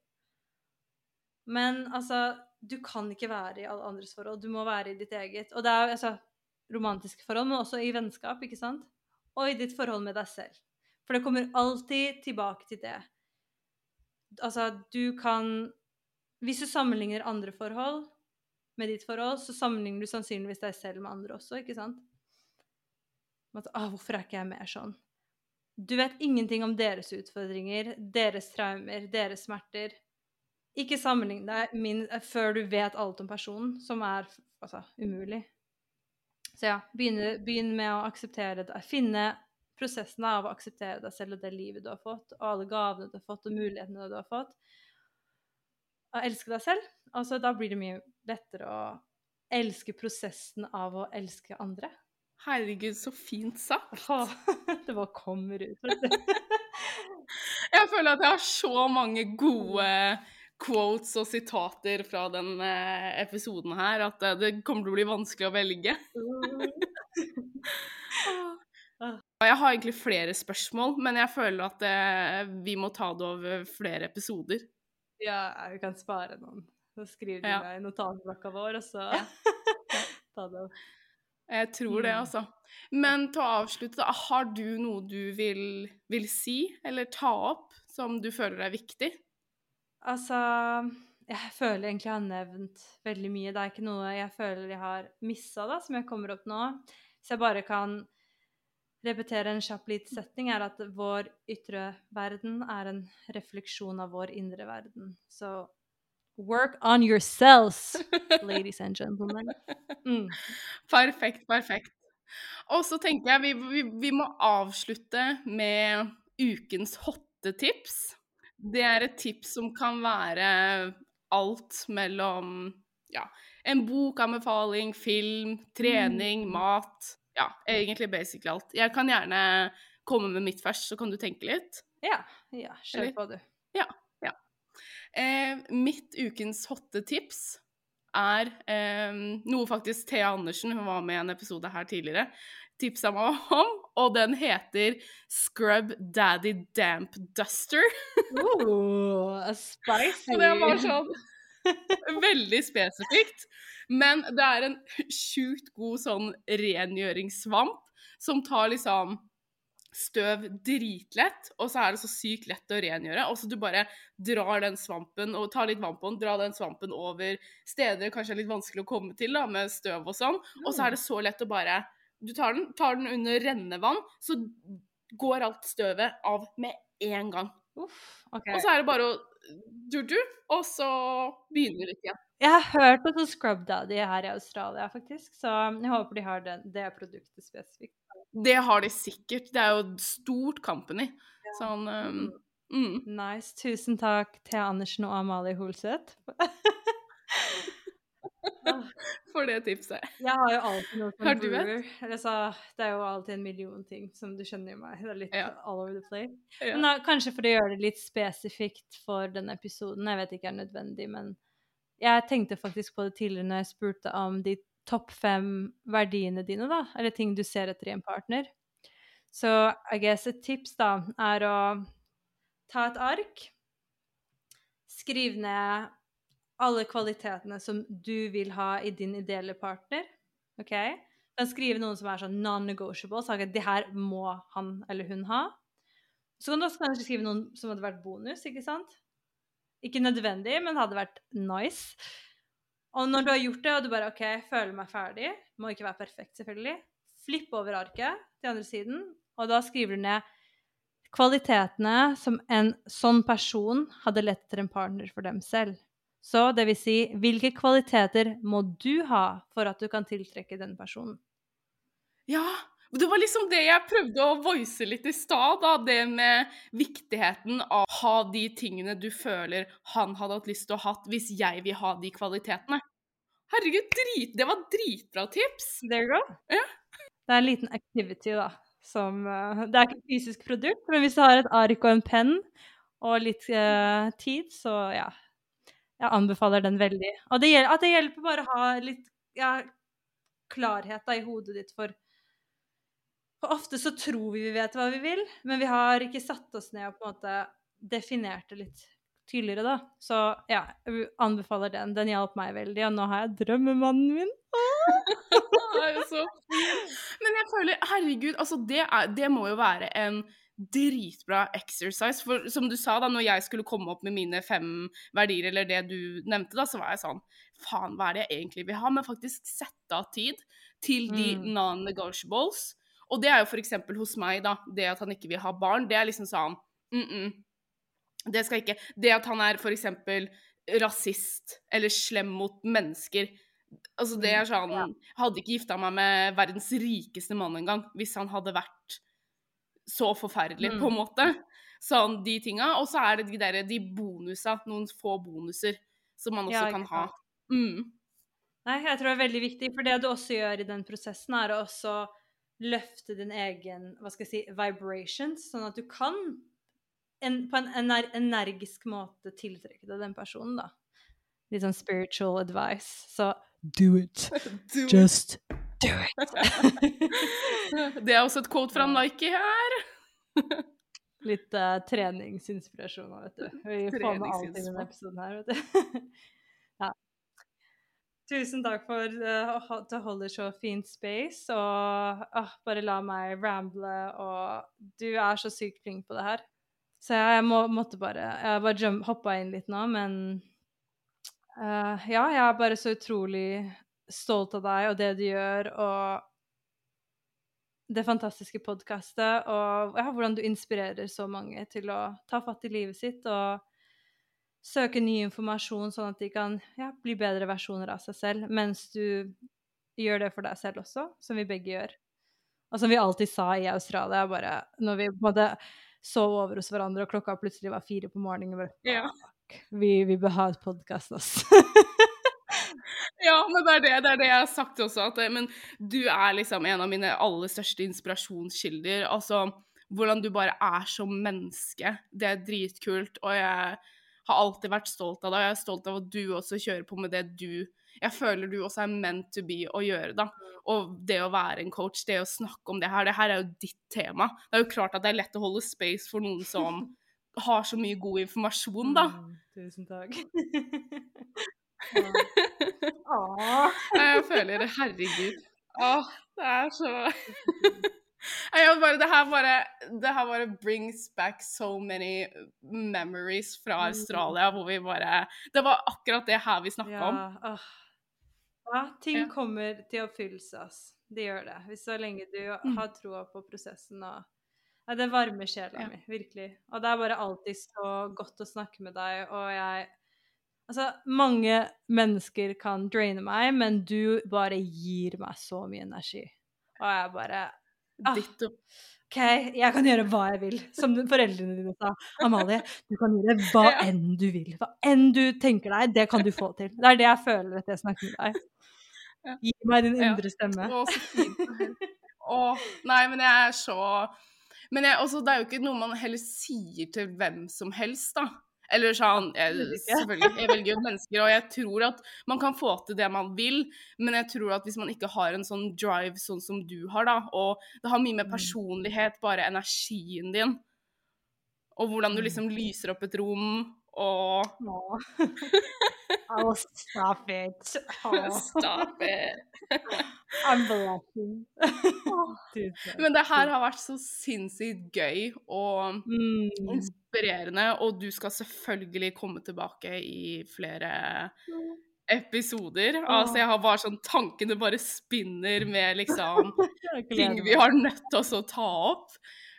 Men altså Du kan ikke være i alle andres forhold, du må være i ditt eget. Og det er altså romantiske forhold, men også i vennskap, ikke sant? Og i ditt forhold med deg selv. For det kommer alltid tilbake til det. Altså, du kan Hvis du sammenligner andre forhold med ditt forhold, så sammenligner du sannsynligvis deg selv med andre også, ikke sant? At, ah, 'Hvorfor er ikke jeg mer sånn?' Du vet ingenting om deres utfordringer, deres traumer, deres smerter. Ikke sammenlign deg min, før du vet alt om personen, som er altså, umulig. Så ja, begynn, begynn med å akseptere deg. Finne prosessen av å akseptere deg selv og det livet du har fått, og alle gavene du har fått, og mulighetene du har fått. Å elske deg selv. Altså, da blir det mye lettere å elske prosessen av å elske andre. Herregud, så fint sagt. Åh, det bare kommer ut. jeg føler at jeg har så mange gode quotes og sitater fra den eh, episoden her at eh, det kommer til å bli vanskelig å velge. Jeg har egentlig flere spørsmål, men jeg føler at eh, vi må ta det over flere episoder. Ja, vi kan spare noen. Så skriver du Ja. deg i notatblokka vår, og så ta det opp. Jeg tror det, Mm. altså. Men til å avslutte, da, har du noe du vil, vil si eller ta opp som du føler er viktig? Altså Jeg føler egentlig jeg har nevnt veldig mye. Det er ikke noe jeg føler jeg har missa, da, som jeg kommer opp nå. Så jeg bare kan repetere en kjapp liten setning, er at vår ytre verden er en refleksjon av vår indre verden. Så work on yourselves, ladies and gentlemen. Mm. Perfekt, perfekt. Og så tenker jeg vi, vi, vi må avslutte med ukens hottetips. Det er et tips som kan være alt mellom ja, en bokanbefaling, film, trening, Mm. mat. Ja, egentlig basically alt. Jeg kan gjerne komme med mitt først, så kan du tenke litt. Ja, ja, kjør på, du. Eh, mitt ukens hotte tips er eh, noe faktisk Thea Andersen, hun var med i en episode her tidligere, tipsa meg om, og den heter Scrub Daddy Damp Duster. oh, spicy. Og det var sånn veldig spesifikt. Men det er en sjukt god sånn rengjøringssvamp som tar liksom støv dritlett, og så er det så sykt lett å rengjøre. Og så du bare drar den svampen og tar litt vann på den, drar den svampen over steder det kanskje er litt vanskelig å komme til da, med støv og sånn. Og så er det så lett å bare Du tar den, tar den under rennende vann, så går alt støvet av med en gang. Uff, okay. Og så er det bare å du-du, og så begynner det litt igjen. Jeg har hørt på sånn Scrub Daddy her i Australia, faktisk, så jeg håper de har den, det produktet spesifikt. Det har de sikkert. Det er jo et stort company. Sånn um, mm. Nice. Tusen takk til Andersen og Amalie Holseth. For det tipset. Jeg har jo alltid noe for brewer. Altså, det er jo alltid en million ting, som du skjønner i meg. Det er litt Ja. all over the place. Ja. Men da, kanskje for å gjøre det litt spesifikt for denne episoden, jeg vet ikke er nødvendig, men jeg tenkte faktisk på det tidligere når jeg spurte om de topp fem verdiene dine, da, eller ting du ser etter i en partner. Så I guess et tips da er å ta et ark, skriv ned alle kvalitetene som du vil ha i din ideelle partner. OK? Kan skrive noen som er sånn non-negotiable, så det her må han eller hun ha. Så kan du også kanskje skrive noen som hadde vært bonus, ikke sant? Ikke nødvendig, men hadde vært nice. Og når du har gjort det, og du bare OK, føler meg ferdig, må ikke være perfekt, selvfølgelig, flipp over arket til andre siden, og da skriver du ned kvalitetene som en sånn person hadde lett etter en partner for dem selv. Så det vil si, hvilke kvaliteter må du ha for at du kan tiltrekke den personen? Ja. Det var liksom det jeg prøvde å voice litt i stad, da. Det med viktigheten av å ha de tingene du føler han hadde hatt lyst til å ha hvis jeg vil ha de kvalitetene. Herregud, drit, det var dritbra tips! There you go. Ja. Det er en liten activity, da. Som uh, Det er ikke et fysisk produkt, men hvis du har et ark og en penn og litt uh, tid, så ja. Jeg anbefaler den veldig. Og det, at det hjelper bare å ha litt ja, klarhet da, i hodet ditt for For ofte så tror vi vi vet hva vi vil, men vi har ikke satt oss ned og på en måte definert det litt tydeligere, da. Så ja, jeg anbefaler den. Den hjalp meg veldig, og nå har jeg drømmemannen min. det er jo så. Men jeg føler, herregud, altså det, er, det må jo være en dritbra exercise. For som du sa, da når jeg skulle komme opp med mine fem verdier, eller det du nevnte, da, så var jeg sånn Faen, hva er det jeg egentlig vil ha? Men faktisk sette av tid til de mm. non-negotiables. Og det er jo f.eks. hos meg, da. Det at han ikke vil ha barn, det er liksom sånn mm -mm. Det skal ikke Det at han er f.eks. rasist eller slem mot mennesker Altså, det er sånn hadde ikke gifta meg med verdens rikeste mann engang hvis han hadde vært så forferdelig, mm. på en måte. Sånn de tinga. Og så er det de der, de bonusa, noen få bonuser, som man også ja, kan ha. Mm. Nei, jeg tror det er veldig viktig, for det du også gjør i den prosessen, er å også løfte din egen hva skal jeg si, vibrations, sånn at du kan en, på en ener energisk måte tiltrekke deg den personen, da. Litt sånn spiritual advice. Så do it. do Just do it. det er også et quote fra Nike her. Litt uh, treningsinspirasjon, vet du. Vi får med alt i denne episoden her, vet du. ja. Tusen takk for uh, at du holder så fint space, og uh, bare la meg ramble, og du er så sykt flink på det her. Så jeg må, måtte bare Jeg bare hoppa inn litt nå, men uh, ja, jeg er bare så utrolig stolt av deg og det du gjør, og det fantastiske podkastet, og ja, hvordan du inspirerer så mange til å ta fatt i livet sitt og søke ny informasjon, sånn at de kan ja, bli bedre versjoner av seg selv, mens du gjør det for deg selv også, som vi begge gjør. Og som vi alltid sa i Australia, bare når vi både sov over hos hverandre, og klokka plutselig var fire på morgenen. Bare, ja. vi, vi bør ha et podkast, altså. ja, men det er det, det er det, jeg har sagt også. At, men du er liksom en av mine aller største inspirasjonskilder. Altså hvordan du bare er som menneske. Det er dritkult. Og jeg har alltid vært stolt av deg. Og jeg er stolt av at du også kjører på med det du jeg føler du også er meant to be å gjøre, da. Og det å være en coach, det å snakke om det her, det her er jo ditt tema. Det er jo klart at det er lett å holde space for noen som har så mye god informasjon, da. Mm, tusen takk. jeg føler det, herregud. Åh, det er så bare, det, her bare, det her bare brings back so many memories fra mm. Australia, hvor vi bare Det var akkurat det her vi snakka ja, om. Ja, ting kommer til å ass. Det gjør det. Hvis så lenge du mm. har troa på prosessen og ja, Det varmer sjela ja. mi, virkelig. Og det er bare alltid så godt å snakke med deg, og jeg Altså, mange mennesker kan draine meg, men du bare gir meg så mye energi. Og jeg bare ah, OK, jeg kan gjøre hva jeg vil. Som foreldrene dine sa. Amalie, du kan gjøre hva enn du vil. Hva enn du tenker deg, det kan du få til. Det er det jeg føler etter jeg snakker med deg. Gi meg din indre stemme. Å, så fint. Å, nei, men jeg er så Men jeg, også, det er jo ikke noe man heller sier til hvem som helst, da. Eller sånn jeg, Selvfølgelig, jeg velger jo mennesker, og jeg tror at man kan få til det man vil, men jeg tror at hvis man ikke har en sånn drive sånn som du har, da, og det har mye med mm. personlighet, bare energien din, og hvordan du mm. liksom lyser opp et rom, og Oh, stop it. Oh. Stop it. I'm blushing. Men det her har vært så sinnssykt gøy og mm. inspirerende, og du skal selvfølgelig komme tilbake i flere episoder. Altså, jeg har bare sånn Tankene bare spinner med liksom ting vi har nødt til å ta opp.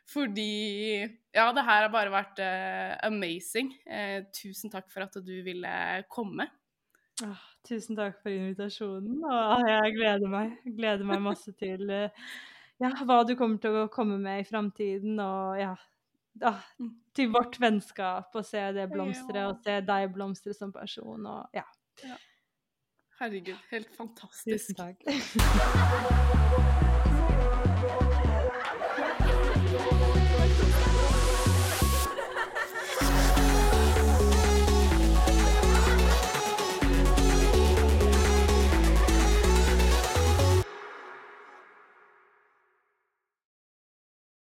Fordi Ja, det her har bare vært uh, amazing. Uh, tusen takk for at du ville komme. Åh, tusen takk for invitasjonen. Og jeg gleder meg. Gleder meg masse til uh, ja, hva du kommer til å komme med i framtiden, og ja ah, Til vårt vennskap, og se det blomstre, Ja. og se deg blomstre som person, og ja. Herregud, helt fantastisk. Tusen takk.